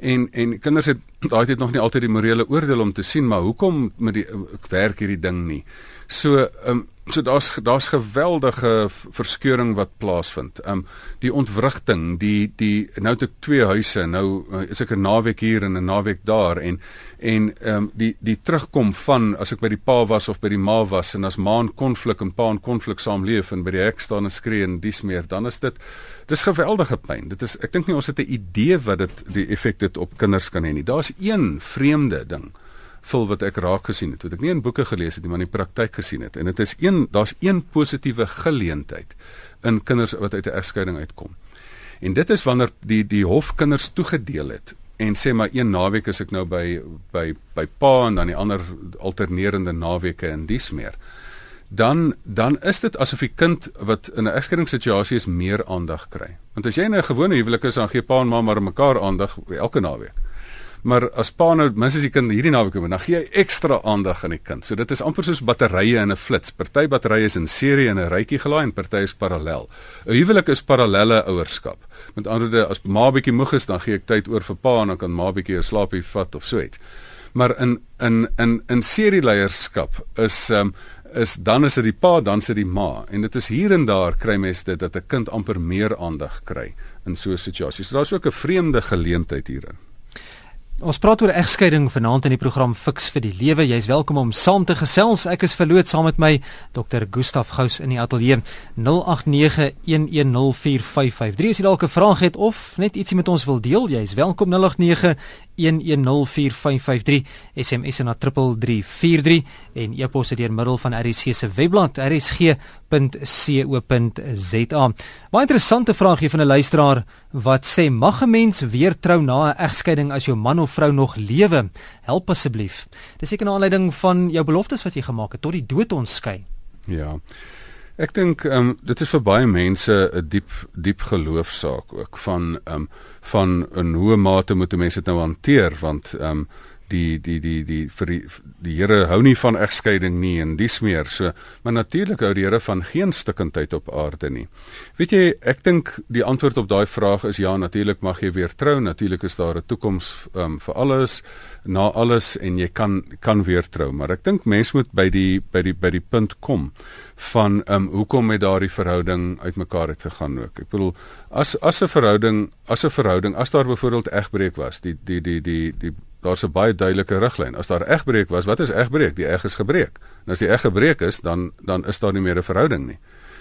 En en kinders het daai tyd nog nie altyd die morele oordeel om te sien maar hoekom met die werk hierdie ding nie. So ehm um, so daar's daar's geweldige verskeuring wat plaasvind. Ehm um, die ontwrigting, die die nou het ek twee huise. Nou uh, is ek 'n naweek hier en 'n naweek daar en en ehm um, die die terugkom van as ek by die pa was of by die ma was en as ma in konflik en pa in konflik saamleef en by die hek staan en skree en dis meer, dan is dit dis geweldige pyn. Dit is ek dink nie ons het 'n idee wat dit die effek dit op kinders kan hê nie. Daar's een vreemde ding vul wat ek raak gesien het wat ek nie in boeke gelees het nie maar in die praktyk gesien het en dit is een daar's een positiewe geleentheid in kinders wat uit 'n egskeiding uitkom en dit is wanneer die die hof kinders toegedeel het en sê maar een naweek is ek nou by by by pa en dan die ander alternerende naweke in dies meer dan dan is dit asof die kind wat in 'n egskeidingssituasie is meer aandag kry want as jy in 'n gewone huwelik is dan gee pa en ma maar mekaar aandag elke naweek Maar as pa nou minstens die kind hierdie naweek kom, dan gee hy ekstra aandag aan die kind. So dit is amper soos batterye in 'n flits. Party batterye is in serie en 'n rytjie gelaai en party is parallel. 'n Huwelik is parallelle ouerskap. Met ander woorde, as ma bietjie moeg is, dan gee ek tyd oor vir pa en dan kan ma bietjie 'n slaapie vat of so iets. Maar in in in in serieleierskap is um, is dan is dit die pa, dan sit die ma en dit is hier en daar kry mense dit dat 'n kind amper meer aandag kry in so 'n situasie. So daar's ook 'n vreemde geleentheid hierin. Ons praat oor egskeiding vanaand in die program Fix vir die Lewe. Jy's welkom om saam te gesels. Ek is verloot saam met my Dr. Gustaf Gous in die ateljee 0891104553. As jy dalk 'n vraag het of net ietsie met ons wil deel, jy's welkom 0891104553. SMS na 3343 en e-pos deur middel van RSC se webblad rsg.co.za. Baie interessante vraag hier van 'n luisteraar wat sê mag 'n mens weer trou na 'n egskeiding as jou man of vrou nog lewe? Help asseblief. Dis seker 'n aanleiding van jou beloftes wat jy gemaak het tot die dood ons skei. Ja. Ek dink ehm um, dit is vir baie mense 'n diep diep geloofsaak ook van ehm um, van 'n hoe mate moet mense dit nou hanteer? Want ehm um, die die die die vir die, die Here hou nie van egskeiding nie en dis meer so maar natuurlik hou die Here van geen stikkindheid op aarde nie. Weet jy, ek dink die antwoord op daai vraag is ja, natuurlik mag jy weer trou, natuurlik is daar 'n toekoms um, vir alles, na alles en jy kan kan weer trou, maar ek dink mense moet by die by die by die punt kom van ehm um, hoekom het daardie verhouding uitmekaar het gegaan ook. Ek bedoel as as 'n verhouding, as 'n verhouding, as daar byvoorbeeld egbreek was, die die die die die daar's 'n baie duidelike riglyn. As daar egbreek was, wat is egbreek? Die eg is gebreek. En as die eg gebreek is, dan dan is daar nie meer 'n verhouding nie.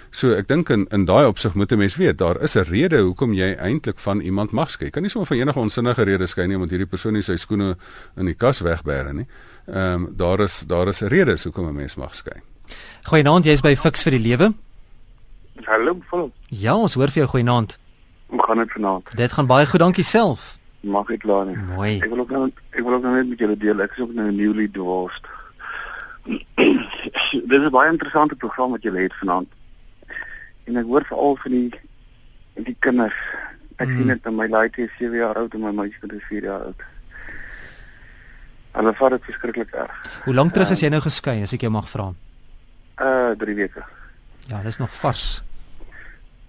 So ek dink in in daai opsig moet 'n mens weet, daar is 'n rede hoekom jy eintlik van iemand mag skei. Kan nie sommer van enige onsinnige rede skei nie omdat hierdie persoon nie sy skoene in die kas wegbêre nie. Ehm um, daar is daar is 'n rede hoekom 'n mens mag skei. Goeienaand, jy's by Fix vir die Lewe. Hallo, vol. Ja, ons hoor vir jou goeienaand. Hoe gaan dit vanaand? Dit gaan baie goed, dankie self. Mag ek klaar nie. Mooi. Ek wil ook nou ek wil ook nou net met julle deel. Ek is ook nou newly divorced. Dit is 'n baie interessante program wat julle het vanaand. En ek hoor veral van die die kinders. Ek Mm. sien dit in my laaitjie is 7 jaar oud en my meisie is 4 jaar oud. Hulle vat dit verskriklik erg. Hoe lank terug is Ehm. jy nou geskei as ek jou mag vra? Uh 3 weke. Ja, dis nog vars.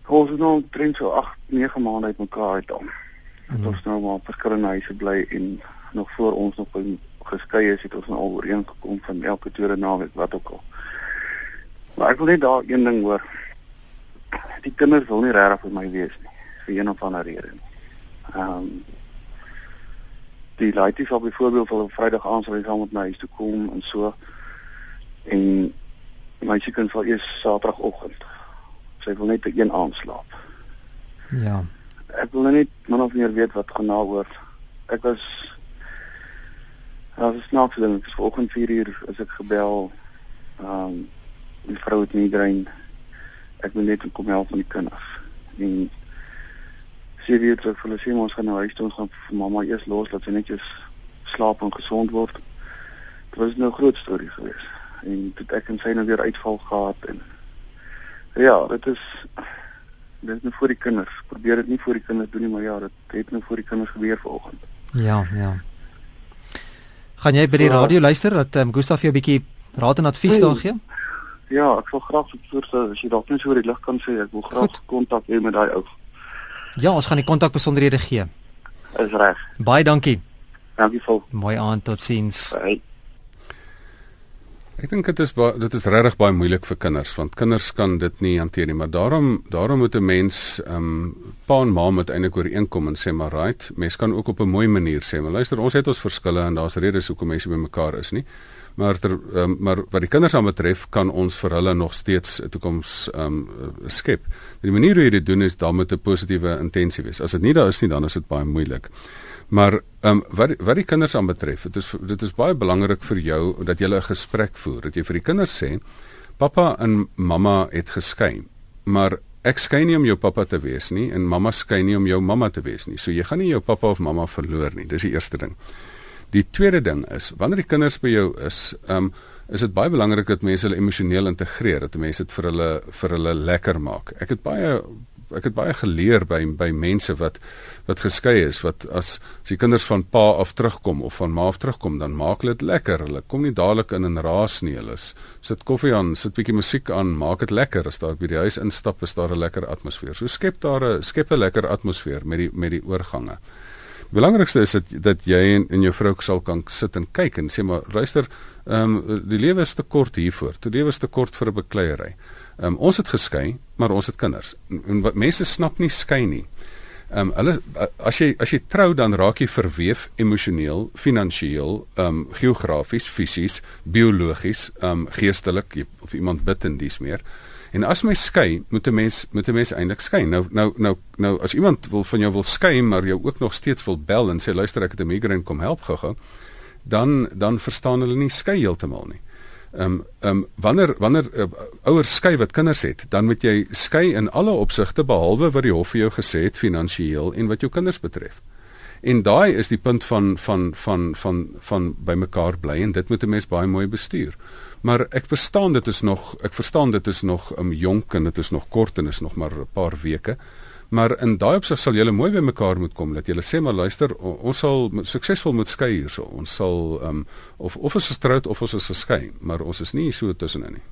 Ons is nou omtrent so 8, 9 maande uit mekaar uit dan. Mm. Het ons nou maar op verskillende huise bly en nog voor ons nog geskei is, het ons nou al ooreengekom van elke tweede naweek wat ook al. Maar ek wil net daar een ding hoor. Die kinders wil nie regtig vir my wees nie, vir een of ander rede. Ehm um, die laities sal byvoorbeeld op Vrydag aand sal hy saam met my huis toe kom en so en my seun sal eers Saterdagoggend. Sy wil net een aand slaap Ja. Ek wil nou net min of meer weet wat gaan daaroor. Ek was Ja, dis snaaks ding. Ek is vanoggend 4 uur as ek gebel. Ehm um, die vrou het migraine. Ek moet net kom help met die kinders. En sy weet vir hulle sê ons gaan nou huis toe gaan vir mamma eers los dat sy netjies slaap en gesond word. Dit was nou 'n groot storie geweest. En toe ek en sy nou weer uitval gehad en ja, dit is dit is nou vir die kinders. Probeer dit nie vir die kinders doen nie, maar ja, dit het nou vir die kinders gebeur vanoggend. Ja, ja. Gaan jy by die Ja. radio luister dat um, Gustaf jou 'n bietjie raad en advies Nee. daar gee? Ja, ek wil graag so soort as jy dalk net so oor die lig kan sê, ek wil graag kontak hê met daai ou. Ja, ons gaan die kontakbesonderhede gee. Is reg. Baie dankie. Dankie vol. Mooi aand, totsiens. Hey. Ek dink dit is dit is regtig baie moeilik vir kinders want kinders kan dit nie hanteer nie, maar daarom daarom moet 'n mens ehm um, pa en ma moet eintlik ooreenkom en sê maar right, mens kan ook op 'n mooi manier sê, maar luister, ons het ons verskille en daar's redes hoekom mense by mekaar is nie. Maar ter, um, maar wat die kinders aan betref, kan ons vir hulle nog steeds 'n toekoms ehm um, skep. Die manier hoe jy dit doen is dan met 'n positiewe intensie wees. As dit nie daar is nie, dan is dit baie moeilik. Maar ehm um, wat wat die kinders aan betref, dit is dit is baie belangrik vir jou dat jy 'n gesprek voer. Dat jy vir die kinders sê, "Pappa en mamma het geskei, maar ek skei nie om jou pappa te wees nie en mamma skei nie om jou mamma te wees nie. So jy gaan nie jou pappa of mamma verloor nie." Dis die eerste ding. Die tweede ding is, wanneer die kinders by jou is, ehm um, is dit baie belangrik dat mense hulle emosioneel integreer, dat mense dit vir hulle vir hulle lekker maak. Ek het baie ek het baie geleer by by mense wat wat geskei is wat as as die kinders van pa af terugkom of van ma af terugkom dan maak hulle dit lekker. Hulle kom nie dadelik in en raas nie. Hulle sit koffie aan, sit bietjie musiek aan, maak dit lekker. As daar by die huis instap is daar 'n lekker atmosfeer. So skep daar 'n skep 'n lekker atmosfeer met die met die oorgange. Die belangrikste is dat dat jy en, en jou vrou sal kan sit en kyk en sê maar luister, ehm um, die lewe is te kort hiervoor. Die lewe is te kort vir 'n bekleierery. Um, ons het geskei, maar ons het kinders. En wat mense snap nie skei nie. Ehm um, hulle as jy as jy trou dan raak jy verweef emosioneel, finansiëel, ehm um, geografies, fisies, biologies, ehm um, geestelik jy- of iemand bid en dis meer. En as my skei, moet 'n mens moet 'n mens eintlik skei. Nou nou nou nou as iemand wil van jou wil skei, maar jou ook nog steeds wil bel en sê luister ek het 'n migraine kom help gou-gou, dan dan verstaan hulle nie skei heeltemal nie. Ehm um, ehm um, wanneer wanneer uh, ouers skei wat kinders het, dan moet jy skei in alle opsigte behalwe wat die hof vir jou gesê het finansiëel en wat jou kinders betref. En daai is die punt van van van van van bymekaar bly en dit moet 'n mens baie mooi bestuur. Maar ek verstaan dit is nog ek verstaan dit is nog um, jonk en dit is nog kort en is nog maar 'n paar weke. Maar in daai opsig sal julle mooi by mekaar moet kom dat julle sê maar luister, ons sal suksesvol moet skei hierso. Ons sal ehm um, of of ons is getroud of ons is geskei, maar ons is nie so tussenin nie.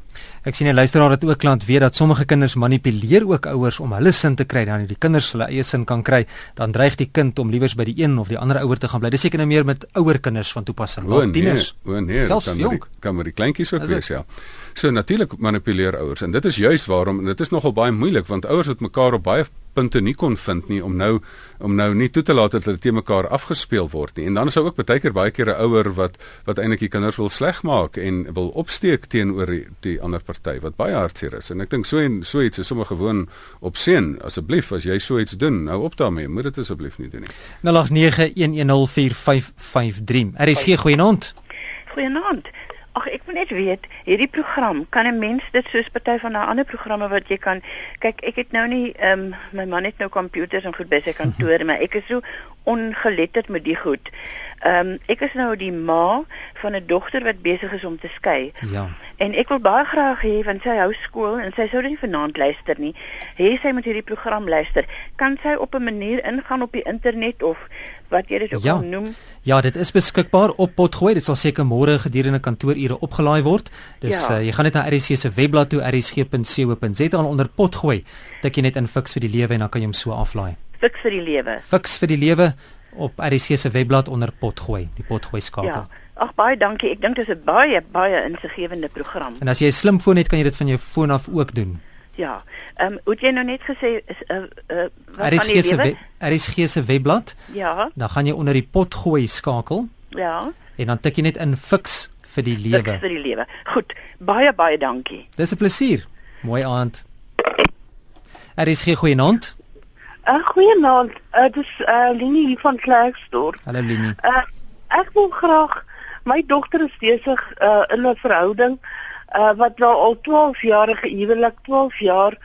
Ek sien 'n luisteraar het ook klant weet dat sommige kinders manipuleer ook ouers om hulle sin te kry dan die kinders hulle eie sin kan kry, dan dreig die kind om liewers by die een of die ander ouer te gaan bly. Dis seker nou meer met ouer kinders van toepassing, o, nee, tieners. O nee, Selfs kan jong. maar die, kan maar die kleintjies ook wees, ja. So natuurlik manipuleer ouers en dit is juis waarom en dit is nogal baie moeilik want ouers het mekaar op baie punte nie kon vind nie om nou om nou nie toe te laat dat hulle te mekaar afgespeel word nie. En dan is daar ook baie keer baie keer 'n ouer wat wat eintlik die kinders wil sleg maak en wil opsteek teenoor die, die ander party wat baie hartseer is. En ek dink so en so iets is sommer gewoon op seën. Asseblief as jy so iets doen, nou op daarmee. Moet dit asseblief nie doen nie. 0891104553. RSG goeienaand. Goeienaand. Ag ek wil net weet, hierdie program, kan 'n mens dit soos party van daai ander programme wat jy kan kyk, ek het nou nie ehm um, my man het nou komputers en goed by sy kantoor, maar ek is so ongeletterd met die goed. Ehm um, ek is nou die ma van 'n dogter wat besig is om te skei. Ja. En ek wil baie graag hê want sy hou skool en sy sou nie vanaand luister nie. Hê sy moet hierdie program luister. Kan sy op 'n manier ingaan op die internet of wat jy dit ook Ja. al noem? Ja, dit is beskikbaar op Potgooi. Dit sal seker môre gedurende kantoorure opgelaai word. Dis Ja. uh, jy gaan net na RSG se webblad toe rsg.co.za onder Potgooi tik jy net in Fix vir die lewe en dan kan jy hom so aflaai. Fiks vir die lewe. Fix vir die lewe op RSG se webblad onder Potgooi, die Potgooi skakel. Ja. Ag baie dankie. Ek dink dit is 'n baie baie insiggewende program. En as jy 'n slimfoon het, kan jy dit van jou foon af ook doen. Ja. Ehm um, het jy nou net gesê is 'n uh, uh, wat van RSG die lewe? we- RSG se webblad, Ja. dan gaan jy onder die Potgooi skakel Ja. en dan tik jy net in Fix vir die Fiks lewe. vir die lewe. Goed. Baie baie dankie. Dis 'n plesier. Mooi aand. RSG goeienaand. Uh, Goeienaand. Uh, dis uh, Lini hier van Klerksdorp. Hallo Lini. Uh, ek wil graag my dogter is besig uh, in 'n verhouding uh, wat nou al 12 jaar gehuwelik 12 jaar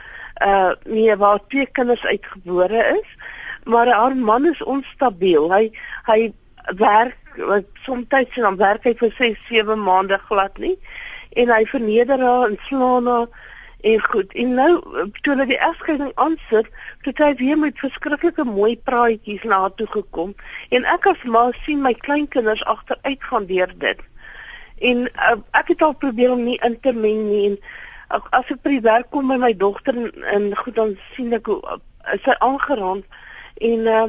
uh nee waar twee kinders uitgebore is maar haar man is onstabiel. Hy hy werk wat soms dan werk hy vir 6 7 maande glad nie en hy verneder haar en slaan haar en goed. En nou toe hulle die egskeiding aansit het hy weer met verskriklike mooi praatjies na toe gekom. En ek as ma sien my kleinkinders agteruit gaan deur dit en uh, ek het al probeer om nie in te meng nie en uh, as ek by die werk kom by my dogter en, en goed dan sien ek hoe uh, sy aangeraam. En uh,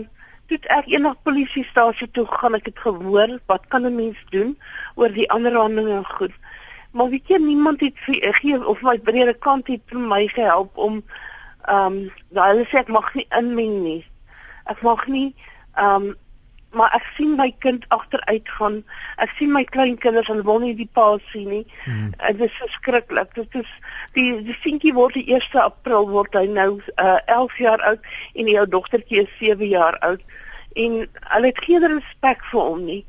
toe ek eendag polisiestasie toe gaan ek het gehoor wat kan 'n mens doen oor die aanranding en goed. Maar weet jy niemand het vir- gee of my breede kant het vir my gehelp om ehm um, hulle sê ek mag nie inmeng nie. Ek mag nie ehm um, maar ek sien my kind agteruit gaan. Ek sien my kleinkinders en wil nie die pa sien nie. Hmm. En dit is verskriklik. Dit is die die seentjie word die 1 April word hy nou uh, 11 jaar oud en die ou dogtertjie is 7 jaar oud. En hulle het geen respek vir hom nie.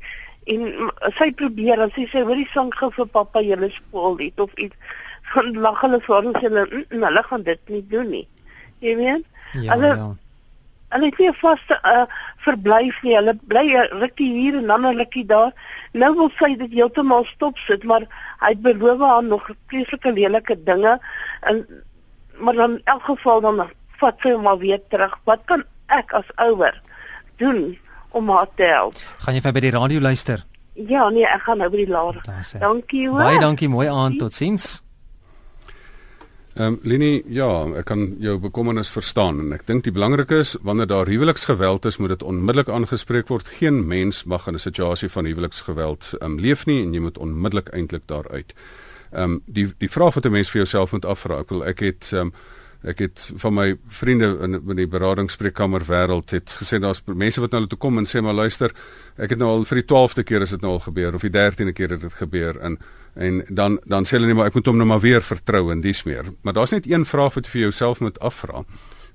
En mm, sy probeer sy sê hoorie sang gou vir pappa julle skool lied of iets. Gaan lag hulle vir sê hulle "Mm, mm, hulle gaan dit nie doen nie. Jy weet? Ja, Hulle- ja. Hulle het nie 'n vaste uh, verblyf nie. Hulle bly rukkie hier en dan 'n rukkie daar. Nou wil sy dit heeltemal stop sit, maar hy het beloof haar nog vreeslike lelike dinge en maar dan in elk geval dan vat sy hom maar weer terug. Wat kan ek as ouer doen om haar te help? Gaan jy vir by die radio luister? Ja, nee, ek gaan nou by die laer. Dankie hoor. Baie dankie, mooi aand, totsiens. Ehm um, Lini, ja, ek kan jou bekommernis verstaan en ek dink die belangrike is wanneer daar huweliksgeweld is, moet dit onmiddellik aangespreek word. Geen mens mag in 'n situasie van huweliksgeweld ehm um, leef nie en jy moet onmiddellik eintlik daaruit. Ehm um, die die vraag wat 'n mens vir jouself moet afvra, ek wil ek het ehm um, ek het van my vriende in in die beraadingsspreekkamer wêreld het gesê daar's mense wat na hulle toe kom en sê maar luister, ek het nou al vir die 12de keer is dit nou al gebeur of die 13de keer het dit gebeur en en dan dan sê hulle net maar ek moet hom nou maar weer vertrou en dis meer. Maar daar's net een vraag wat jy vir jouself moet afvra.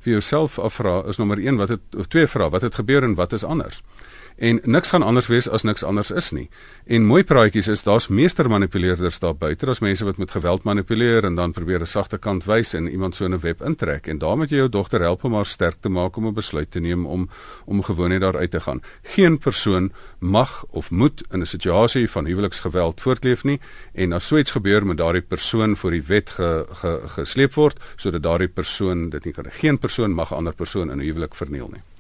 Vir jouself afvra is nommer 1 wat het of twee vrae, wat het gebeur en wat is anders? En niks gaan anders wees as niks anders is nie. En mooi praatjies is daar's meestermanipuleerders daar buite. Daar's mense wat met geweld manipuleer en dan probeer 'n sagte kant wys en iemand so in 'n web intrek. En daarmee jy jou dogter help om haar sterk te maak om 'n besluit te neem om om gewoon net daar uit te gaan. Geen persoon mag of moet in 'n situasie van huweliksgeweld voortleef nie en as so iets gebeur moet daardie persoon voor die wet ge, ge, gesleep word sodat daardie persoon dit nie kan. Geen persoon mag 'n ander persoon in 'n huwelik verniel nie.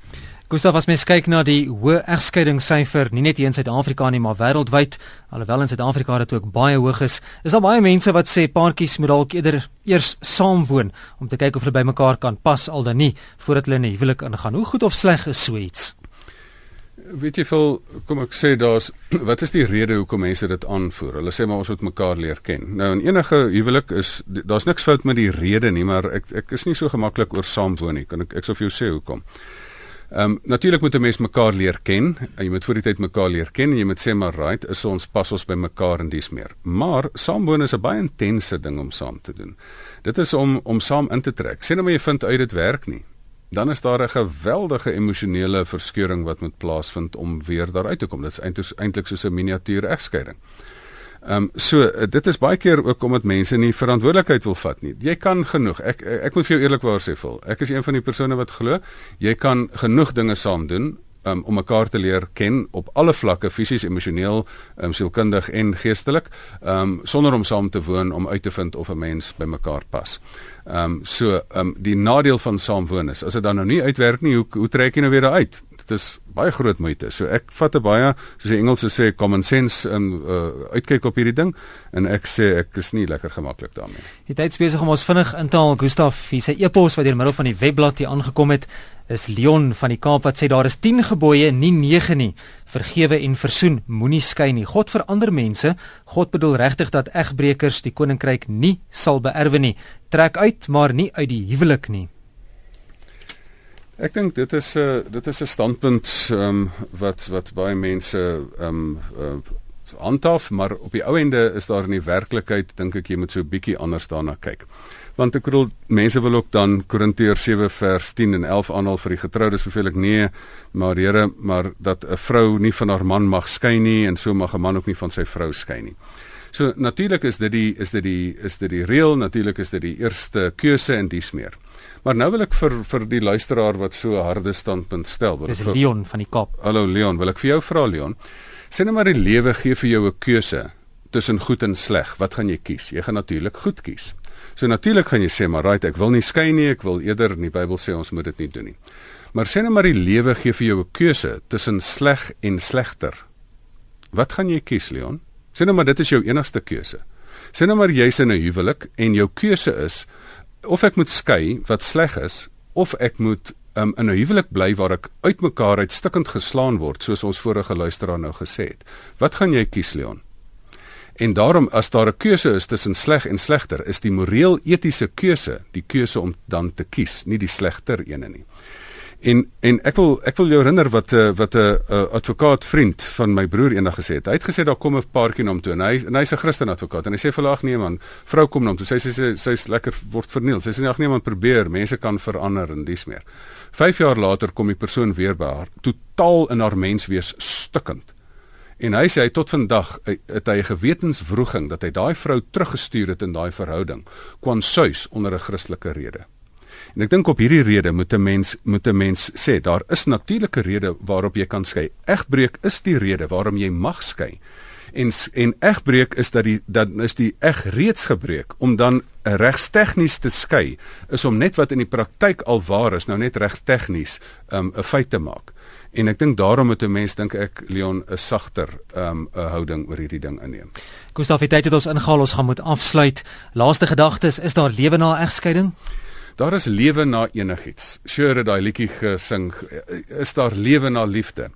Gustav as mens kyk na die hoë egskeidingssyfer nie net hier in Suid-Afrika nie maar wêreldwyd alhoewel in Suid-Afrika dit ook baie hoog is is daar baie mense wat sê paartjies moet dalk eerder eers saam woon om te kyk of hulle by mekaar kan pas al dan nie voordat hulle in 'n huwelik ingaan. Hoe goed of sleg is so iets? Weet jy veel kom ek sê daar's wat is die rede hoekom mense dit aanvoer? Hulle sê maar ons moet mekaar leer ken. Nou in enige huwelik is daar's niks fout met die rede nie maar ek ek is nie so gemaklik oor saam woon nie. Kan ek ek sou vir jou sê hoekom Ehm um, natuurlik moet 'n mens mekaar leer ken. Jy moet voor die tyd mekaar leer ken en jy moet sê maar right, is ons pas ons by mekaar en dis meer. Maar saamwoon is 'n baie intense ding om saam te doen. Dit is om om saam in te trek. Sê nou maar jy vind uit dit werk nie. Dan is daar 'n geweldige emosionele verskeuring wat moet plaasvind om weer daaruit te kom. Dit is eintlik soos 'n miniatuur egskeiding. Ehm um, so uh, dit is baie keer ook omdat mense nie verantwoordelikheid wil vat nie. Jy kan genoeg. Ek ek moet vir jou eerlikwaar sê vol. Ek is een van die persone wat glo jy kan genoeg dinge saam doen um, om mekaar te leer ken op alle vlakke fisies, emosioneel, um, sielkundig en geestelik, um, sonder om saam te woon om uit te vind of 'n mens by mekaar pas. Ehm um, so ehm um, die nadeel van saamwoon is as dit dan nou nie uitwerk nie, hoe hoe trek jy nou weer uit? Dit is baie groot moeite. So ek vat 'n baie soos die Engelse sê common sense um, uh, uitkyk op hierdie ding en ek sê ek is nie lekker gemaklik daarmee. Die tyd besig om ons vinnig in te haal. Gustaf, hier sê e-pos wat deur middel van die webblad hier aangekom het is Leon van die Kaap wat sê daar is 10 gebooie, nie 9 nie. Vergewe en versoen, moenie skei nie. God verander mense. God bedoel regtig dat egbreekers die koninkryk nie sal beerwe nie. Trek uit, maar nie uit die huwelik nie. Ek dink dit is 'n uh, dit is 'n standpunt ehm um, wat wat baie mense ehm um, uh, handhaaf, maar op die ou ende is daar in die werklikheid dink ek jy moet so 'n bietjie anders daarna kyk. Want ek bedoel mense wil ook dan Korintiërs 7 vers 10 en 11 aanhaal vir die getroudes beveel ek nee, maar Here, maar dat 'n vrou nie van haar man mag skei nie en so mag 'n man ook nie van sy vrou skei nie. So natuurlik is dit die is dit die is dit die reël, natuurlik is dit die eerste keuse en dies meer. Maar nou wil ek vir vir die luisteraar wat so 'n harde standpunt stel, wil ek Dis Leon van die Kaap. Hallo Leon, wil ek vir jou vra Leon. Sê net maar die lewe gee vir jou 'n keuse tussen goed en sleg. Wat gaan jy kies? Jy gaan natuurlik goed kies. So natuurlik gaan jy sê maar right, ek wil nie skei nie, ek wil eerder in die Bybel sê ons moet dit nie doen nie. Maar sê net maar die lewe gee vir jou 'n keuse tussen sleg en slegter. Wat gaan jy kies Leon? Sê net maar dit is jou enigste keuse. Sê net maar jy's in 'n huwelik en jou keuse is of ek moet skei wat sleg is of ek moet um, in 'n huwelik bly waar ek uitmekaar uit stikkend geslaan word soos ons vorige luisteraar nou gesê het. Wat gaan jy kies Leon? En daarom as daar 'n keuse is tussen sleg en slegter, is die moreel etiese keuse die keuse om dan te kies, nie die slegter ene nie. En en ek wil ek wil jou herinner wat uh, wat 'n uh, uh, advokaat vriend van my broer eendag gesê het. Hy het gesê daar kom 'n paartjie na hom toe en hy en hy's 'n Christen advokaat en hy sê vir hulle ag nee man, vrou kom na hom toe. Sy sê sy sy's lekker word verniel. Sy sê ag nee man, probeer, mense kan verander en dis meer. 5 jaar later kom die persoon weer by haar, totaal in haar menswees stukkend. En hy sê hy tot vandag het hy 'n gewetenswroging dat hy daai vrou teruggestuur het in daai verhouding, kwam suis onder 'n Christelike rede. En ek dink op hierdie rede moet 'n mens moet 'n mens sê daar is natuurlike redes waarop jy kan skei. Egbreek is die rede waarom jy mag skei. En en egbreek is dat die dan is die eg reeds gebreek om dan regstegnies te skei is om net wat in die praktyk al waar is nou net regstegnies um, 'n um, feit te maak. En ek dink daarom moet 'n mens dink ek Leon 'n sagter um, 'n houding oor hierdie ding inneem. Gustav, het dit ons ingehaal, ons gaan moet afsluit. Laaste gedagtes, is daar lewe na egskeiding? Daar is lewe na enigiets. Sure daai liedjie gesing, is daar lewe na liefde.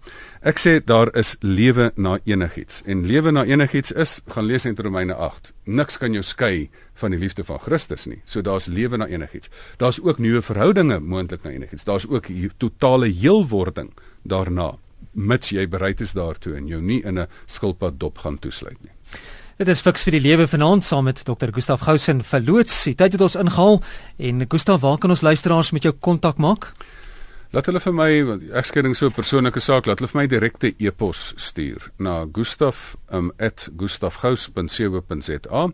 Ek sê daar is lewe na enigiets. En lewe na enigiets is, gaan lees in Romeine 8. Niks kan jou skei van die liefde van Christus nie. So daar's lewe na enigiets. Daar's ook nuwe verhoudinge moontlik na enigiets. Daar's ook totale heelwording daarna mits jy bereid is daartoe en jou nie in 'n skilpad dop gaan toesluit nie. Dit is fiks vir die lewe vanaand saam met Dr. Gustaf Gousen verloots. Die tyd het ons ingehaal en Gustaf, waar kan ons luisteraars met jou kontak maak? Laat hulle vir my egskeiding so 'n persoonlike saak, laat hulle vir my direkte e-pos stuur na gustaf@gustafgous.co.za.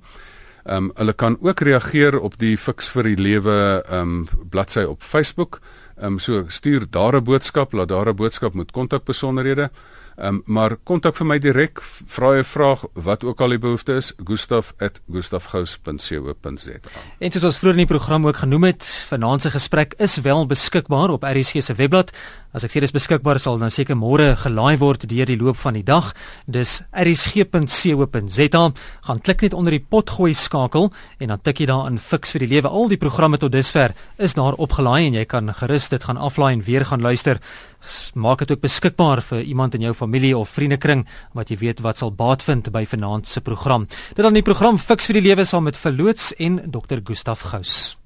Ehm um, hulle kan ook reageer op die Fix vir die Lewe ehm um, bladsy op Facebook. Ehm um, so stuur daar 'n boodskap, laat daar 'n boodskap met kontakbesonderhede. Um, maar kontak vir my direk, vra 'n vraag wat ook al die behoefte is, gustaf@gustafgous.co.za. En soos ons vroeër in die program ook genoem het, vanaand se gesprek is wel beskikbaar op RSG se webblad. As ek sê dis beskikbaar sal nou seker môre gelaai word deur die loop van die dag. Dis rsg.co.za. Gaan klik net onder die potgooi skakel en dan tik jy daar in Fix vir die lewe. Al die programme tot dusver is daar opgelaai en jy kan gerus dit gaan aflaai en weer gaan luister. Maak dit ook beskikbaar vir iemand in jou familie of vriendekring wat jy weet wat sal baat vind by vanaand se program. Dit dan die program Fix vir die lewe saam met verloots en Dr. Gustaf Gous.